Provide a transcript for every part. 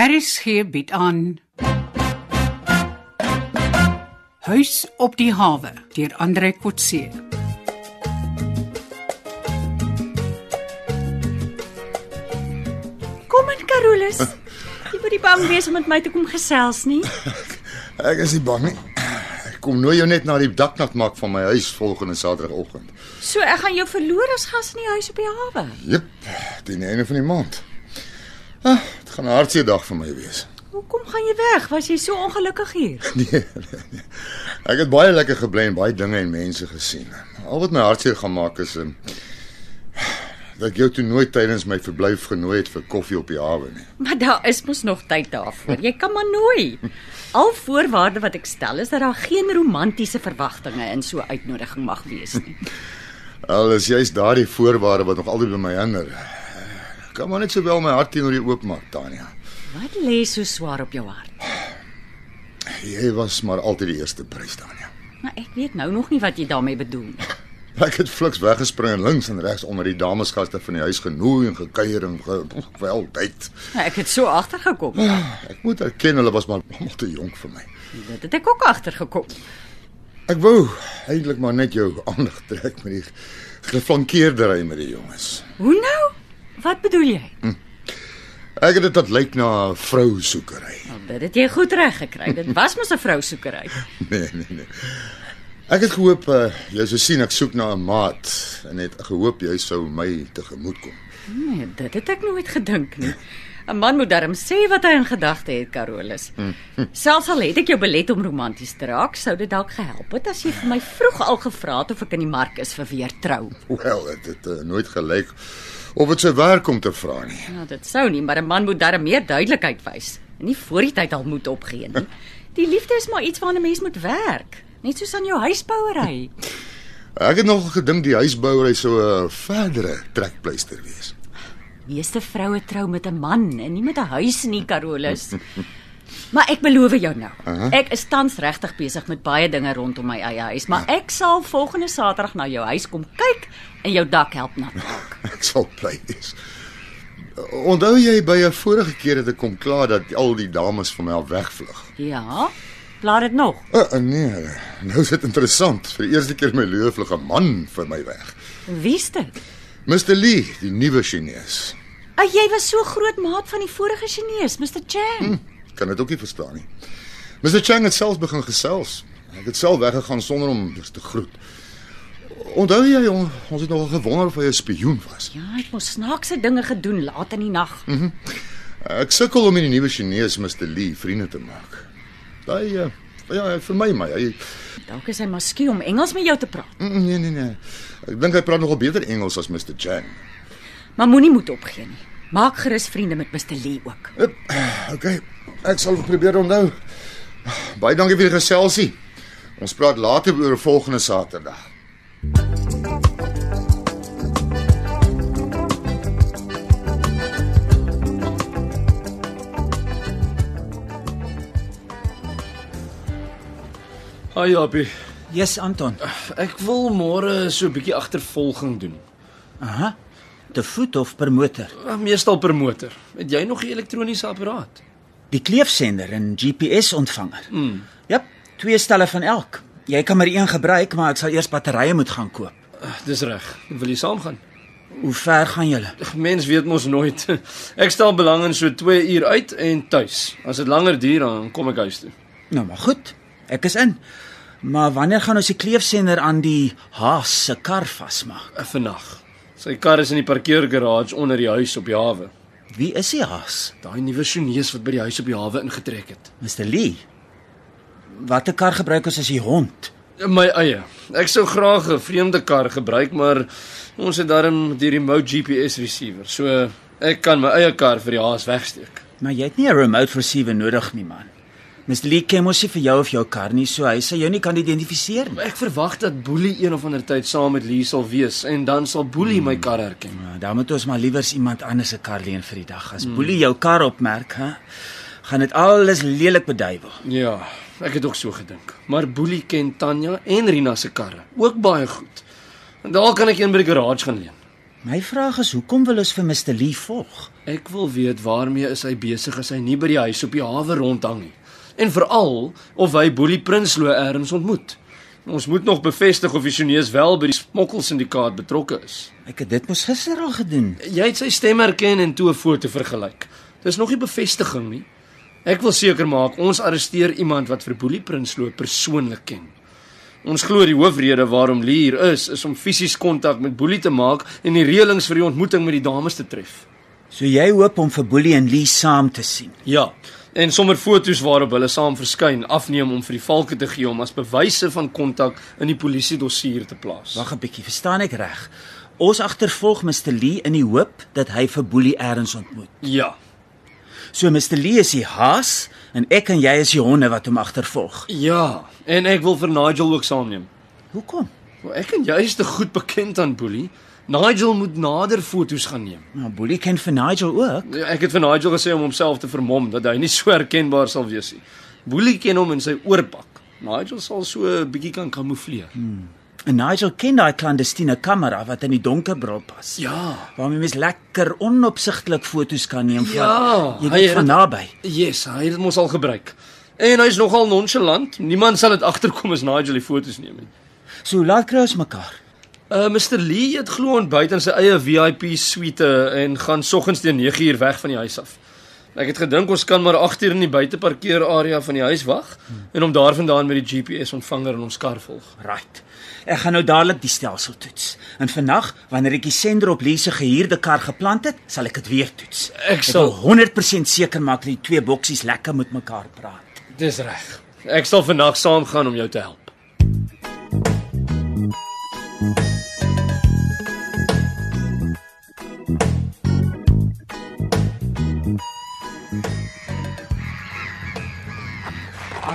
RSG bied aan Huis op die hawe deur Andre Kotse. Kom in Carolus. Jy moet nie bang wees om met my te kom gesels nie. Ek is nie bang nie. Ek kom nou jou net na die daknat maak van my huis volgende Saterdagoggend. So ek gaan jou verloor as gas in die huis op die hawe. Jep, teen die einde van die maand. Ah, dit gaan 'n hartseer dag vir my wees. Hoekom gaan jy weg? Was jy so ongelukkig hier? Nee, nee, nee. Ek het baie lekker gebly en baie dinge en mense gesien. Al wat my hartseer gaan maak is um, dat ek jou toe nooit tydens my verblyf genooi het vir koffie op die hawe nie. Maar daar is mos nog tyd daarvoor. Jy kan maar nooi. Al voorwaarde wat ek stel is dat daar geen romantiese verwagtinge in so 'n uitnodiging mag wees nie. Al is juist daardie voorwaarde wat nog altyd by my hinder. Kan maar net sowel my hart teenoor jou oopmaak, Tanya. Wat lê so swaar op jou hart? Jy was maar altyd die eerste prys, Tanya. Maar ek weet nou nog nie wat jy daarmee bedoel nie. Ek het fliks weggespring en links en regs onder die damesgaste van die huis genooi en gekuier en ge, wel tyd. Nou, Ek het so agtergekom. Ek moet erken hulle was maar almal te jonk vir my. Dit het ek ook agtergekom. Ek wou eintlik maar net jou aandag trek met die geflankeerdery met die jonges. Hoe nou? Wat bedoel jy? Ek het dit dat lyk na 'n vrousoekery. Nou, dit het jy goed reg gekry. Dit was mos 'n vrousoekery. Nee, nee, nee. Ek het gehoop uh, jy sou sien ek soek na 'n maat en het gehoop jy sou my tegemoet kom. Nee, dit het ek nooit gedink nie. 'n Man moet darm sê wat hy in gedagte het, Carolus. Selfs al het ek jou belet om romanties te raak, sou dit dalk gehelp het as jy vir my vroeg al gevra het of ek in die mark is vir weer trou. Wel, dit het uh, nooit gelyk of dit sou werk om te vra nie. Nou, dit sou nie, maar 'n man moet darm meer duidelikheid wys nie voor die tyd al moet opgee nie. Die liefde is maar iets waarna 'n mens moet werk, net soos aan jou huisbouery. Ek het nog gedink die huisbouery sou 'n verdere trekpleister wees. Meeste vroue trou met 'n man en nie met 'n huis nie, Carolus. Maar ek beloof jou nou. Ek is tans regtig besig met baie dinge rondom my eie huis, maar ek sal volgende Saterdag na jou huis kom kyk en jou dak help nat maak. Ek sal bly wees. Onthou jy by 'n vorige keer het ek kom klaar dat al die dames van my af wegvlug. Ja. Plaat dit nog. Uh, uh, nee, nou is dit interessant. Vir die eerste keer in my lewe vlug 'n man vir my weg. Wie's dit? Mr Lee, die nuwe Chinees. Ag jy was so groot maat van die vorige Chinees, Mr Chang. Hm, kan dit ook nie verstaan nie. Mr Chang het self begin gesels. Ek het self weggegaan sonder om eers te groet. Onthou jy on- ons het nogal gewonder of hy 'n spioen was. Ja, hy het mos snaakse dinge gedoen laat in die nag. Ek sukkel om met die nuwe Chinees Mr Lee vriende te maak. Hy uh, ja, vir my my. Hy Dalk is hy miskien om Engels met jou te praat. mm, nee nee nee. Ek dink hy praat nogal beter Engels as Mr Chang. Maar moenie moed opgee nie. Maak gerus vriende met Mr Lee ook. Hup, Okay, ek sal probeer onthou. Baie dankie vir die geselsie. Ons praat later oor volgende Saterdag. Haai Japie, Yes, Anton. ek wil môre so 'n bietjie agtervolging doen. Aha. Te voet of per motor? Uh, Meestal per motor. Het jy nog 'n elektroniese apparaat? Die kleefsender en GPS ontvanger. Mm. Jep, twee stelle van elk. Jy kan maar een gebruik, maar ek sal eers batterye moet gaan koop. Uh, dis reg. Wil jy saamgaan? Hoe ver gaan julle? Mens weet mos nooit. Ek stel belang in so 2 uur uit en tuis. As dit langer duur dan kom ek huis toe. Nou maar goed. Ek is in. Maar wanneer gaan ons die kleefsender aan die Haas se kar vasmaak? Uh, Vannag. Sy kar is in die parkeergarage onder die huis op die hawe. Wie is die Haas? Daai nuwe Chinese wat by die huis op die hawe ingetrek het. Mr Lee. Watter kar gebruik ons as die hond? My eie. Ek sou graag 'n vreemde kar gebruik, maar ons het darm die remote GPS receiver. So ek kan my eie kar vir die haas wegsteek. Maar jy het nie 'n remote receiver nodig nie, man. Mr Lee ken mos nie vir jou of jou kar nie, so hy sal jou nie kan identifiseer nie. Ek verwag dat Boelie een of ander tyd saam met Lee sal wees en dan sal Boelie my kar herken. Ja, dan moet ons maar liewers iemand anders se kar leen vir die dag. As Boelie jou kar opmerk, hè, gaan dit alles lelik beduiwel. Ja, ek het ook so gedink. Maar Boelie ken Tanya en Rina se karre ook baie goed. En daar kan ek een by die garage gaan leen. My vraag is hoekom wil ons vir Mr Lee volg? Ek wil weet waarmee is hy besig as hy nie by die huis op die hawe rondhang nie. En veral of hy Boelie Prinsloo eers ontmoet. Ons moet nog bevestig of die Chinese wel by die smokkelsyndikaat betrokke is. Ek het dit mos gister al gedoen. Jy het sy stem herken en toe 'n foto vergelyk. Dis nog nie bevestiging nie. Ek wil seker maak ons arresteer iemand wat vir Boelie Prinsloo persoonlik ken. Ons glo die hoofrede waarom Lee hier is, is om fisies kontak met Boelie te maak en die reëlings vir die ontmoeting met die dames te tref. So jy hoop om vir Boelie en Lee saam te sien. Ja, en sommer foto's waarop hulle saam verskyn afneem om vir die valke te gee om as bewyse van kontak in die polisie dossier te plaas. Wag 'n bietjie, verstaan ek reg? Ons agtervolg Mr Lee in die hoop dat hy vir Boelie eers ontmoet. Ja. So Mr Lee is die haas en ek en jy is die honde wat hom agtervolg. Ja, en ek wil vir Nigel ook saamneem. Hoekom? Maar ek en jy is te goed bekend aan Boelie. Nigel moet nader foto's gaan neem. Nou Boelie ken vir Nigel ook. Ja, Ek het vir Nigel gesê om homself te vermom dat hy nie so herkenbaar sal wees nie. Boelie ken hom in sy oorpak. Nigel sal so 'n bietjie kan kamoufleer. Hmm. En Nigel ken daai klandestiene kamera wat in die donker bril pas. Ja. Waarmee mens lekker onopsigtelik foto's kan neem van Ja, jy weet het van naby. Yes, hy het mos al gebruik. En hy's nogal nonchalant. Niemand sal dit agterkom as Nigel die foto's neem nie. So laat kry ons mekaar? Uh Mr Lee het glo ontbyt in sy eie VIP suite en gaan soggens teen 9uur weg van die huis af. Ek het gedink ons kan maar 8 uur in die buiteparkeerarea van die huis wag hmm. en hom daarvandaan met die GPS ontvanger in ons kar volg. Right. Ek gaan nou dadelik die stelsel toets. En vannag, wanneer ek die sender op Lee se gehuurde kar geplant het, sal ek dit weer toets. Ek sal- wil 100% seker maak dat die twee boksies lekker met mekaar praat. Dis reg. Ek sal vandag saamgaan om jou te help.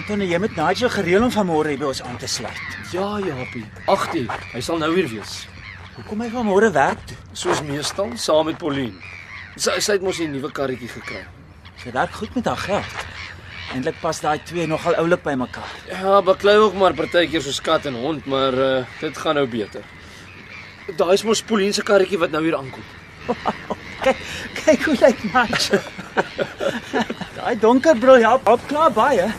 Antonie, jy moet Nigel gereël om vanmôre by ons aan te sluit. Ja, Japie. 8 uur. Hy sal nou hier wees. Hoekom hy vanmôre werk toe? Soos meestal saam met Pauline. Sy sy het mos 'n nuwe karretjie gekry. Sy werk goed met haar geld. Eintlik pas daai twee nogal oulik by mekaar. Ja, baklei ook maar partykeer soos kat en hond, maar uh, dit gaan nou beter. Daai is mos Pauline se karretjie wat nou hier aankom. Kyk, kyk hoe lyk Nigel. daai donker bril help op klaar baie.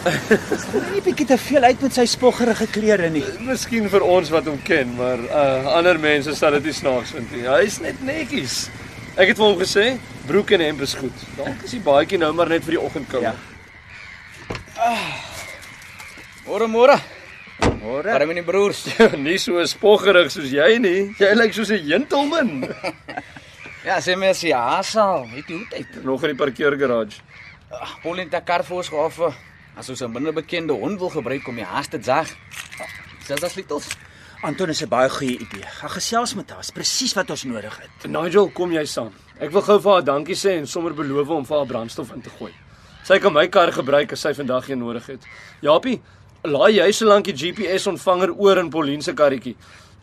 Sien nie bietjie te veel uit met sy spoggerige klere nie. Miskien vir ons wat hom ken, maar uh, ander mense sal dit nie snaaks vind nie. Hy's net netjies. Ek het vir hom gesê, broek en hemp is goed. Dalk is die baadjie nou maar net vir die oggendkoue. Ja. Môre môre. Môre. Waar is my broers? nie so spoggerig soos jy nie. Jy lyk soos 'n gentleman. Ja, sê my as jy haasal, weet jy hoe dit. Nog in die parkeergarage. Pauline het 'n kar vir ons geoffer. As ons 'n minder bekende hond wil gebruik om die haas te jag. Selfs as littels. Anton is 'n baie goeie idee. Gaan gesels met haar, is presies wat ons nodig het. Nigel, kom jy saam? Ek wil gou vir haar dankie sê en sommer beloof om vir haar brandstof in te gooi. Sy kan my kar gebruik as sy vandag een nodig het. Japie, laai jy solank die GPS ontvanger oor in Pauline se karretjie.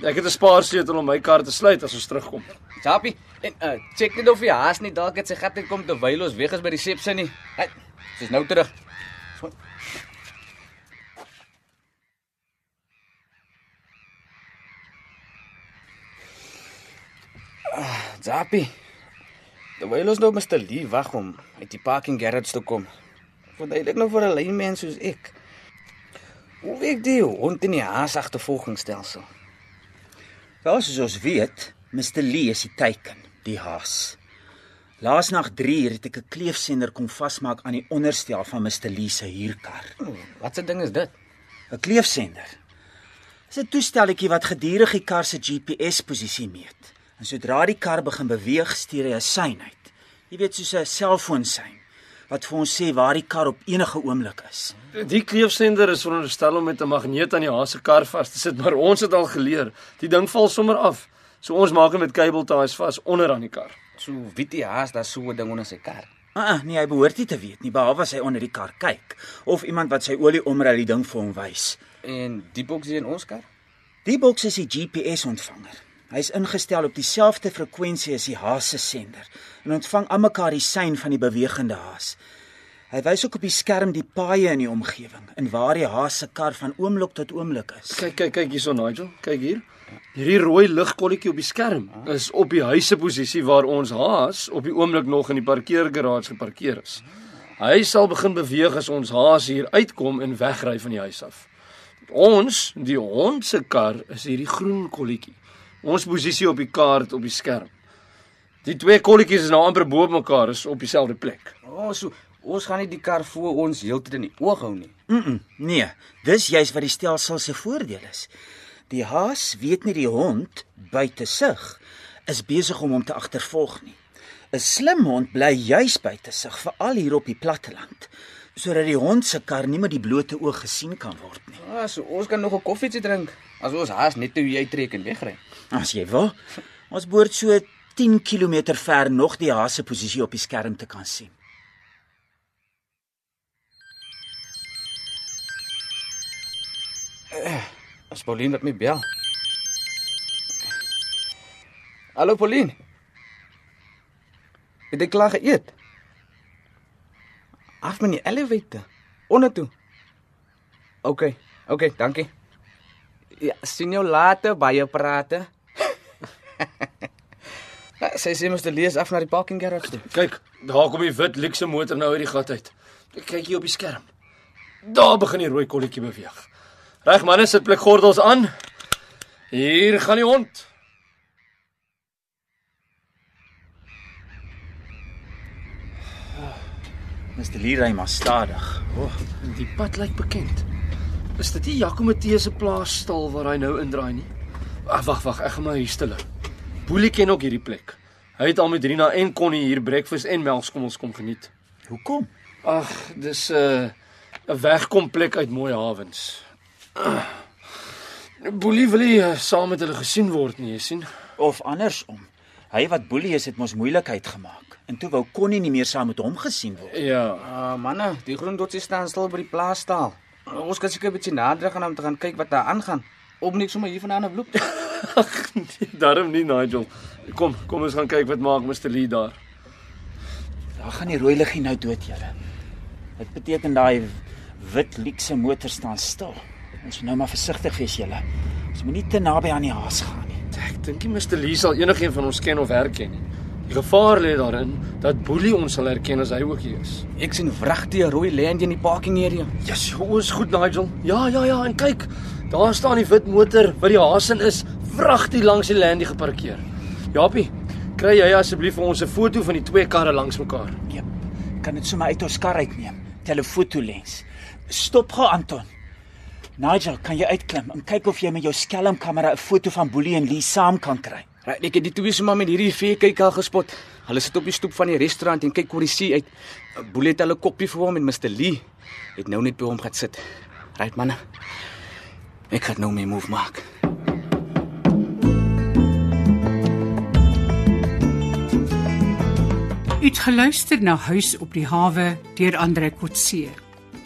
Ek het 'n spaarsleutel om my kar te sluit as ons terugkom. Sapie, en uh, check net of jy haas nie dalk het sy gat uitkom terwyl ons weg is by die sepse nie. Hey, sy's nou terug. Zapie. Terwyl ons nou Mr. Lee wag om uit die parking garage te kom. Want hy lyk nou vir 'n lynmens soos ek. Hoe werk die hond in die haas agtervolgingsstelsel? Wel soos ons weet, Mr Lee is die teiken, die haas. Laasnag 3 uur het ek 'n kleefsender kom vasmaak aan die onderstel van Mr Lee se huurkar. Wat 'n ding is dit? 'n Kleefsender. Dis 'n toestelletjie wat gedurig die kar se GPS-posisie meet. En sodra die kar begin beweeg, stuur hy 'n sein uit. Jy weet soos 'n selfoonsein wat vir ons sê waar die kar op enige oomblik is. Die kleefsender is veronderstel om met 'n magneet aan die haas se kar vas te sit, maar ons het al geleer, die ding val sommer af. So ons maak hom met kabelties vas onder aan die kar. So weet die haas dat so 'n ding onder sy kar. Ah, uh, nee, hy behoort nie te weet nie, behalwe as hy onder die kar kyk of iemand wat sy olie omruil die ding vir hom wys. En die boksie in ons kar? Die boks is die GPS-ontvanger. Hy's ingestel op dieselfde frekwensie as die haas se sender en ontvang almekaar die sein van die bewegende haas. Hy wys ook op die skerm die paaie in die omgewing en waar die haas se kar van oomblik tot oomblik is. Kyk, kyk, kyk hierso Nigel. Kyk hier. Hierdie rooi ligkolletjie op die skerm is op die huise posisie waar ons haas op die oomblik nog in die parkeergarage geparkeer is. Hy sal begin beweeg as ons haas hier uitkom en wegry van die huis af. Ons, die hond se kar is hierdie groen kolletjie. Ons posisie op die kaart op die skerm. Die twee kolletjies is nou amper bo mekaar, is op dieselfde plek. O, oh, so ons gaan nie die kar voor ons heeltyd in die oog hou nie. Mm -mm, nee, dis juis wat die stelsel se voordeel is. Die haas weet nie die hond buite sig is besig om hom te agtervolg nie. 'n Slim hond bly juis buite sig, veral hier op die platteland, sodat die hond se kar nie met die blote oog gesien kan word nie. Ah, so ons kan nog 'n koffietjie drink as ons haas net toe jy trek en wegry. As jy wil, ons behoort so 10 km ver nog die haas se posisie op die skerm te kan sien. As Pauline wat my bel. Hallo Pauline. Het jy klaar geëet? Af met die elevator. Onder toe. OK. OK, dankie. Ja, sien jou later baie prate. Ja, sy sê mos te lees af na die parking garage toe. Kyk, daar kom die wit luxe motor nou uit die gat uit. Kyk hier op die skerm. Daar begin die rooi kolletjie beweeg. Reg manne, sit plikgordels aan. Hier gaan die hond. Mr. Lee ry maar stadig. O, oh, die pad lyk bekend. Is dit nie Jaco Matthee se plaasstal waar hy nou indraai nie? Ag wag wag, ek gaan maar hier stil hou. Boelie ken ook hierdie plek. Hy het al met Rina en Connie hier breakfast en melkskommels kom geniet. Hoekom? Ag, dis 'n uh, 'n wegkomplek uit mooi hawens. Boelie wil nie uh, saam met hulle gesien word nie, jy sien. Of andersom. Hy wat boelie is, het mos moeilikheid gemaak. En toe wou Connie nie meer saam met hom gesien word. Ja. Ah, uh, manne, die groen dotsie staan stil by die plaastaal. Ons kan seker 'n bietjie nader gaan om te gaan kyk wat daar aangaan. Op niks sommer hier vandaan 'n vloek. Ag, nee, daarom nie Nigel. Kom, kom ons gaan kyk wat maak Mr Lee daar. Daar gaan die rooi liggie nou dood, julle. Dit beteken daai wit luukse motor staan stil. Ons moet nou maar versigtig wees, julle. Ons moet nie te naby aan die haas gaan nie. Ek dink nie Mr Lee sal enigiemand van ons ken of herken nie. Die gevaar lê daarin dat Boelie ons sal herken as hy ook hier is. Ek sien vragte 'n rooi land in die parking area. Ja, yes, ons goed Nigel. Ja, ja, ja, en kyk, daar staan die wit motor wat die haas in is, vragte langs die landie geparkeer. Japie, kry jy asseblief vir ons 'n foto van die twee karre langs mekaar? Ja. Kan dit sommer uit ons kar uitneem. Telefoto lens. Stop gou Anton. Nigel, kan jy uitklim en kyk of jy met jou skelmkamera 'n foto van Boelie en Lee saam kan kry? Right, ek het die twee sommer met hierdie vee kyk al gespot. Hulle sit op die stoep van die restaurant en kyk oor die see uit. Boelie het hulle koppie vir hom en Mr Lee het nou net by hom gaan sit. Right manne. Ek gaan nou my move maak. Uitgeluister na Huis op die hawe deur Andre Kotse.